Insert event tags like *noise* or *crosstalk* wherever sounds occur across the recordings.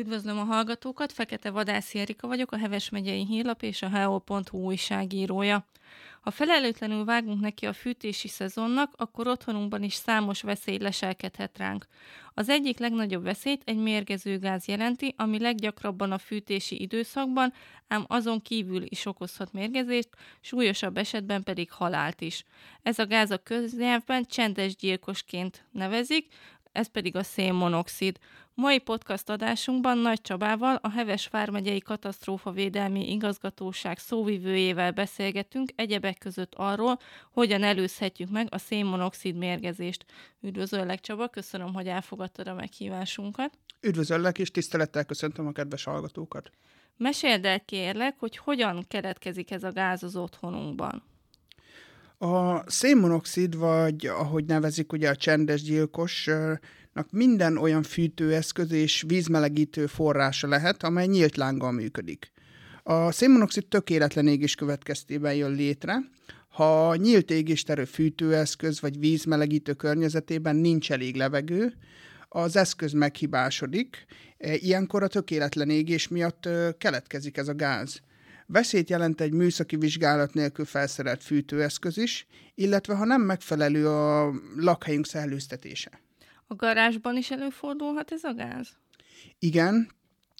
Üdvözlöm a hallgatókat, Fekete Vadászi Erika vagyok, a Heves megyei hírlap és a heo.hu újságírója. Ha felelőtlenül vágunk neki a fűtési szezonnak, akkor otthonunkban is számos veszély leselkedhet ránk. Az egyik legnagyobb veszélyt egy mérgező gáz jelenti, ami leggyakrabban a fűtési időszakban, ám azon kívül is okozhat mérgezést, súlyosabb esetben pedig halált is. Ez a gáz a köznyelvben csendes gyilkosként nevezik, ez pedig a szénmonoxid. Mai podcast adásunkban Nagy Csabával, a Heves Vármegyei Katasztrófavédelmi Igazgatóság szóvivőjével beszélgetünk egyebek között arról, hogyan előzhetjük meg a szénmonoxid mérgezést. Üdvözöllek Csaba, köszönöm, hogy elfogadtad a meghívásunkat. Üdvözöllek, és tisztelettel köszöntöm a kedves hallgatókat. Meséld el kérlek, hogy hogyan keletkezik ez a gáz az otthonunkban. A szénmonoxid, vagy ahogy nevezik ugye a csendes gyilkosnak minden olyan fűtőeszköz és vízmelegítő forrása lehet, amely nyílt lánggal működik. A szénmonoxid tökéletlen égés következtében jön létre, ha nyílt égésterő fűtőeszköz vagy vízmelegítő környezetében nincs elég levegő, az eszköz meghibásodik, ilyenkor a tökéletlen égés miatt keletkezik ez a gáz. Veszélyt jelent egy műszaki vizsgálat nélkül felszerelt fűtőeszköz is, illetve ha nem megfelelő a lakhelyünk szellőztetése. A garázsban is előfordulhat ez a gáz? Igen,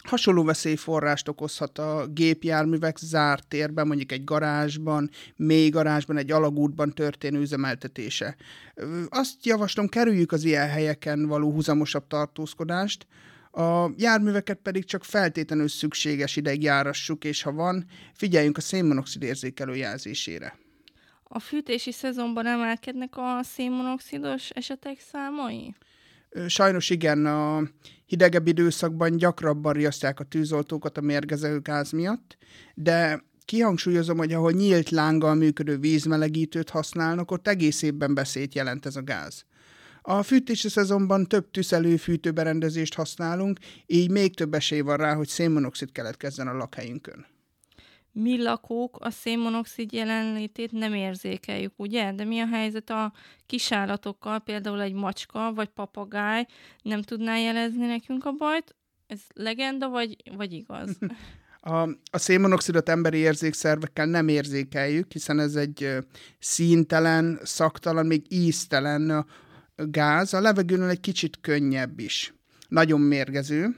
Hasonló veszélyforrást okozhat a gépjárművek zárt térben, mondjuk egy garázsban, mély garázsban, egy alagútban történő üzemeltetése. Azt javaslom, kerüljük az ilyen helyeken való húzamosabb tartózkodást, a járműveket pedig csak feltétlenül szükséges ideig járassuk, és ha van, figyeljünk a szénmonoxid érzékelő jelzésére. A fűtési szezonban emelkednek a szénmonoxidos esetek számai? Sajnos igen, a hidegebb időszakban gyakrabban riasztják a tűzoltókat a mérgező gáz miatt, de kihangsúlyozom, hogy ahol nyílt lánggal működő vízmelegítőt használnak, ott egész évben beszéd jelent ez a gáz. A fűtési szezonban több tüszelő fűtőberendezést használunk, így még több esély van rá, hogy szénmonoxid keletkezzen a lakhelyünkön. Mi lakók a szénmonoxid jelenlétét nem érzékeljük, ugye? De mi a helyzet a kisállatokkal, például egy macska vagy papagáj nem tudná jelezni nekünk a bajt? Ez legenda vagy, vagy igaz? *laughs* A, a szénmonoxidot emberi érzékszervekkel nem érzékeljük, hiszen ez egy színtelen, szaktalan, még íztelen gáz, a levegőnél egy kicsit könnyebb is. Nagyon mérgező,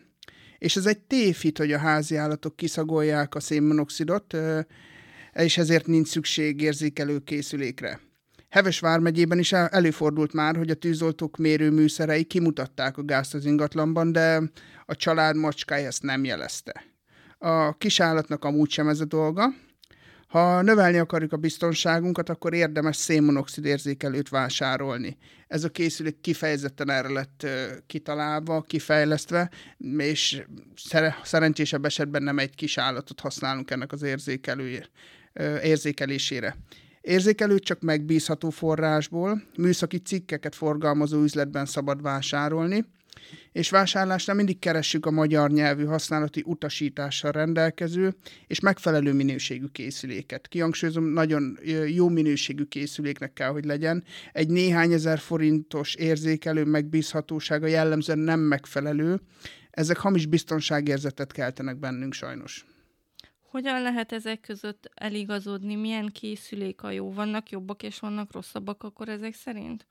és ez egy tévhit, hogy a házi állatok kiszagolják a szénmonoxidot, és ezért nincs szükség érzékelő készülékre. Heves vármegyében is előfordult már, hogy a tűzoltók mérőműszerei kimutatták a gázt az ingatlanban, de a család macskája ezt nem jelezte. A kisállatnak amúgy sem ez a dolga, ha növelni akarjuk a biztonságunkat, akkor érdemes szénmonoxid érzékelőt vásárolni. Ez a készülék kifejezetten erre lett kitalálva, kifejlesztve, és szerencsésebb esetben nem egy kis állatot használunk ennek az érzékelő, érzékelésére. Érzékelőt csak megbízható forrásból, műszaki cikkeket forgalmazó üzletben szabad vásárolni, és vásárlásnál mindig keressük a magyar nyelvű használati utasítással rendelkező és megfelelő minőségű készüléket. Kihangsúlyozom, nagyon jó minőségű készüléknek kell, hogy legyen. Egy néhány ezer forintos érzékelő megbízhatósága jellemzően nem megfelelő. Ezek hamis biztonságérzetet keltenek bennünk sajnos. Hogyan lehet ezek között eligazodni? Milyen készülék a jó? Vannak jobbak és vannak rosszabbak akkor ezek szerint?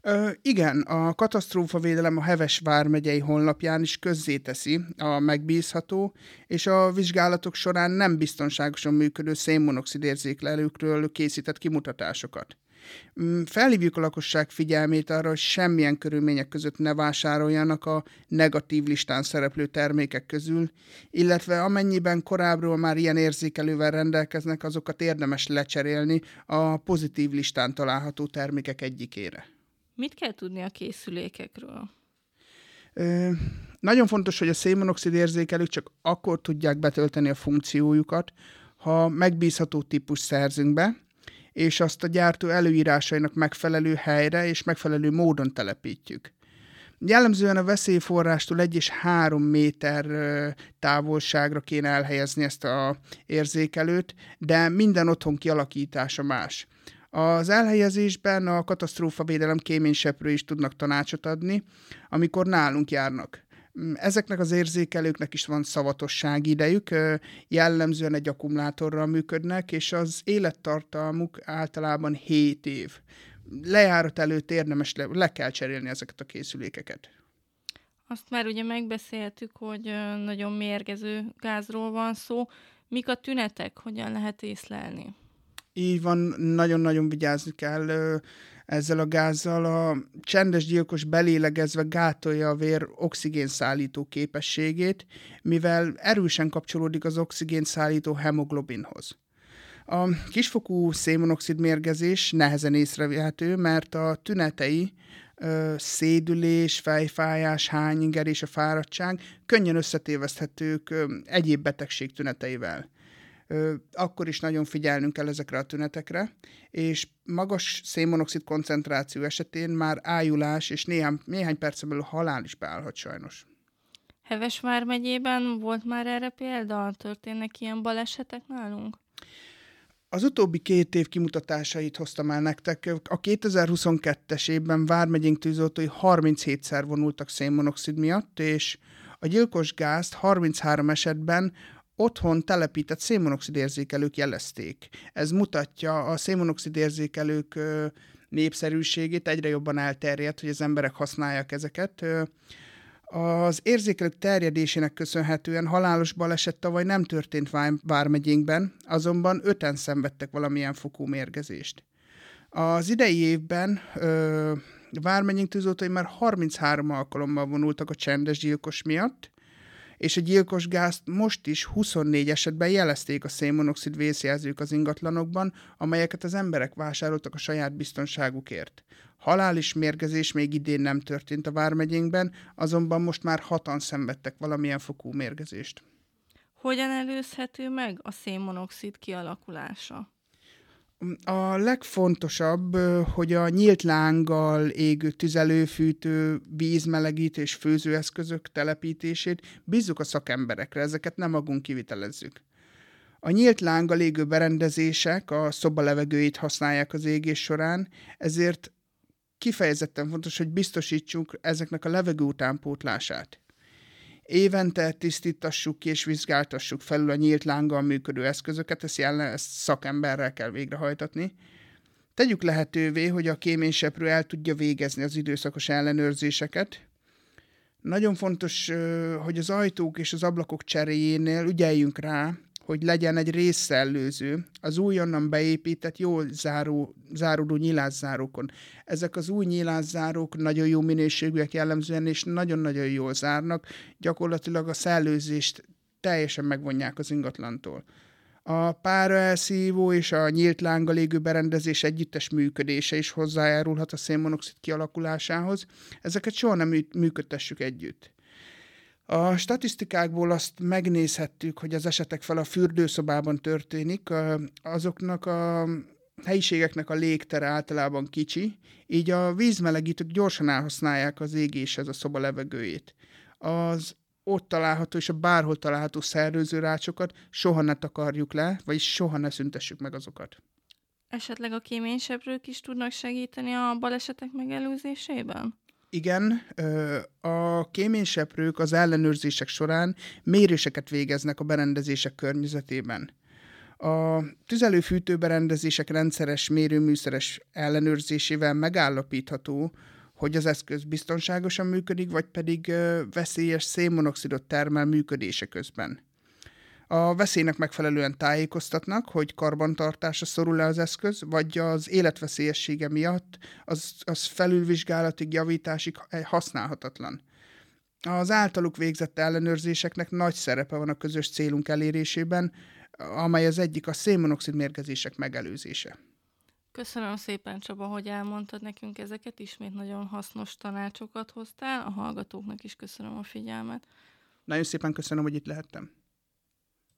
Ö, igen, a katasztrófavédelem a Heves vármegyei honlapján is közzéteszi a megbízható és a vizsgálatok során nem biztonságosan működő szénmonoxid érzékelőkről készített kimutatásokat. Mm, felhívjuk a lakosság figyelmét arra, hogy semmilyen körülmények között ne vásároljanak a negatív listán szereplő termékek közül, illetve amennyiben korábbról már ilyen érzékelővel rendelkeznek, azokat érdemes lecserélni a pozitív listán található termékek egyikére. Mit kell tudni a készülékekről? Ö, nagyon fontos, hogy a szénmonoxid érzékelők csak akkor tudják betölteni a funkciójukat, ha megbízható típus szerzünk be, és azt a gyártó előírásainak megfelelő helyre és megfelelő módon telepítjük. Jellemzően a veszélyforrástól egy és három méter távolságra kéne elhelyezni ezt a érzékelőt, de minden otthon kialakítása más. Az elhelyezésben a katasztrófavédelem kéményseprő is tudnak tanácsot adni, amikor nálunk járnak. Ezeknek az érzékelőknek is van szavatosság idejük, jellemzően egy akkumulátorral működnek, és az élettartalmuk általában 7 év. Lejárat előtt érdemes, le, le kell cserélni ezeket a készülékeket. Azt már ugye megbeszéltük, hogy nagyon mérgező gázról van szó. Mik a tünetek, hogyan lehet észlelni? Így van, nagyon-nagyon vigyázni kell ezzel a gázzal. A csendes gyilkos belélegezve gátolja a vér oxigén szállító képességét, mivel erősen kapcsolódik az oxigén szállító hemoglobinhoz. A kisfokú szénmonoxid mérgezés nehezen észrevehető, mert a tünetei szédülés, fejfájás, hányinger és a fáradtság könnyen összetéveszthetők egyéb betegség tüneteivel. Akkor is nagyon figyelnünk kell ezekre a tünetekre, és magas szénmonoxid koncentráció esetén már ájulás és néhány, néhány percen belül halál is beállhat sajnos. Hevesvár megyében volt már erre példa? Történnek ilyen balesetek nálunk? Az utóbbi két év kimutatásait hoztam el nektek. A 2022-es évben Vármegyénk tűzoltói 37-szer vonultak szénmonoxid miatt, és a gyilkos gázt 33 esetben otthon telepített szénmonoxid érzékelők jelezték. Ez mutatja a szénmonoxid érzékelők népszerűségét, egyre jobban elterjedt, hogy az emberek használják ezeket. Az érzékelők terjedésének köszönhetően halálos baleset tavaly nem történt Vármegyénkben, azonban öten szenvedtek valamilyen fokú mérgezést. Az idei évben ö, Vármegyénk tűzoltói már 33 alkalommal vonultak a csendes gyilkos miatt, és a gyilkos gázt most is 24 esetben jelezték a szénmonoxid vészjelzők az ingatlanokban, amelyeket az emberek vásároltak a saját biztonságukért. Halális mérgezés még idén nem történt a Vármegyénkben, azonban most már hatan szenvedtek valamilyen fokú mérgezést. Hogyan előzhető meg a szénmonoxid kialakulása? A legfontosabb, hogy a nyílt lánggal égő tüzelőfűtő, vízmelegítő és főzőeszközök telepítését bízzuk a szakemberekre, ezeket nem magunk kivitelezzük. A nyílt lánggal égő berendezések a szoba levegőjét használják az égés során, ezért kifejezetten fontos, hogy biztosítsuk ezeknek a levegő utánpótlását. Évente tisztítassuk ki és vizsgáltassuk felül a nyílt lánggal működő eszközöket, ezt, jelen, ezt szakemberrel kell végrehajtatni. Tegyük lehetővé, hogy a kéményseprő el tudja végezni az időszakos ellenőrzéseket. Nagyon fontos, hogy az ajtók és az ablakok cseréjénél ügyeljünk rá, hogy legyen egy részszellőző az újonnan beépített, jól záró, záródó nyilászárókon. Ezek az új nyilászárók nagyon jó minőségűek jellemzően, és nagyon-nagyon jól zárnak, gyakorlatilag a szellőzést teljesen megvonják az ingatlantól. A pára elszívó és a nyílt lánggal égő berendezés együttes működése is hozzájárulhat a szénmonoxid kialakulásához. Ezeket soha nem működtessük együtt. A statisztikákból azt megnézhettük, hogy az esetek fel a fürdőszobában történik, azoknak a helyiségeknek a légtere általában kicsi, így a vízmelegítők gyorsan elhasználják az égéshez a szoba levegőjét. Az ott található és a bárhol található rácsokat soha ne takarjuk le, vagyis soha ne szüntessük meg azokat. Esetleg a kéményseprők is tudnak segíteni a balesetek megelőzésében? Igen, a kéményseprők az ellenőrzések során méréseket végeznek a berendezések környezetében. A tüzelőfűtő berendezések rendszeres mérőműszeres ellenőrzésével megállapítható, hogy az eszköz biztonságosan működik, vagy pedig veszélyes szénmonoxidot termel működése közben. A veszélynek megfelelően tájékoztatnak, hogy karbantartásra szorul le az eszköz, vagy az életveszélyessége miatt az, az felülvizsgálatig, javításig használhatatlan. Az általuk végzett ellenőrzéseknek nagy szerepe van a közös célunk elérésében, amely az egyik a szénmonoxid mérgezések megelőzése. Köszönöm szépen, Csaba, hogy elmondtad nekünk ezeket, ismét nagyon hasznos tanácsokat hoztál, a hallgatóknak is köszönöm a figyelmet. Nagyon szépen köszönöm, hogy itt lehettem.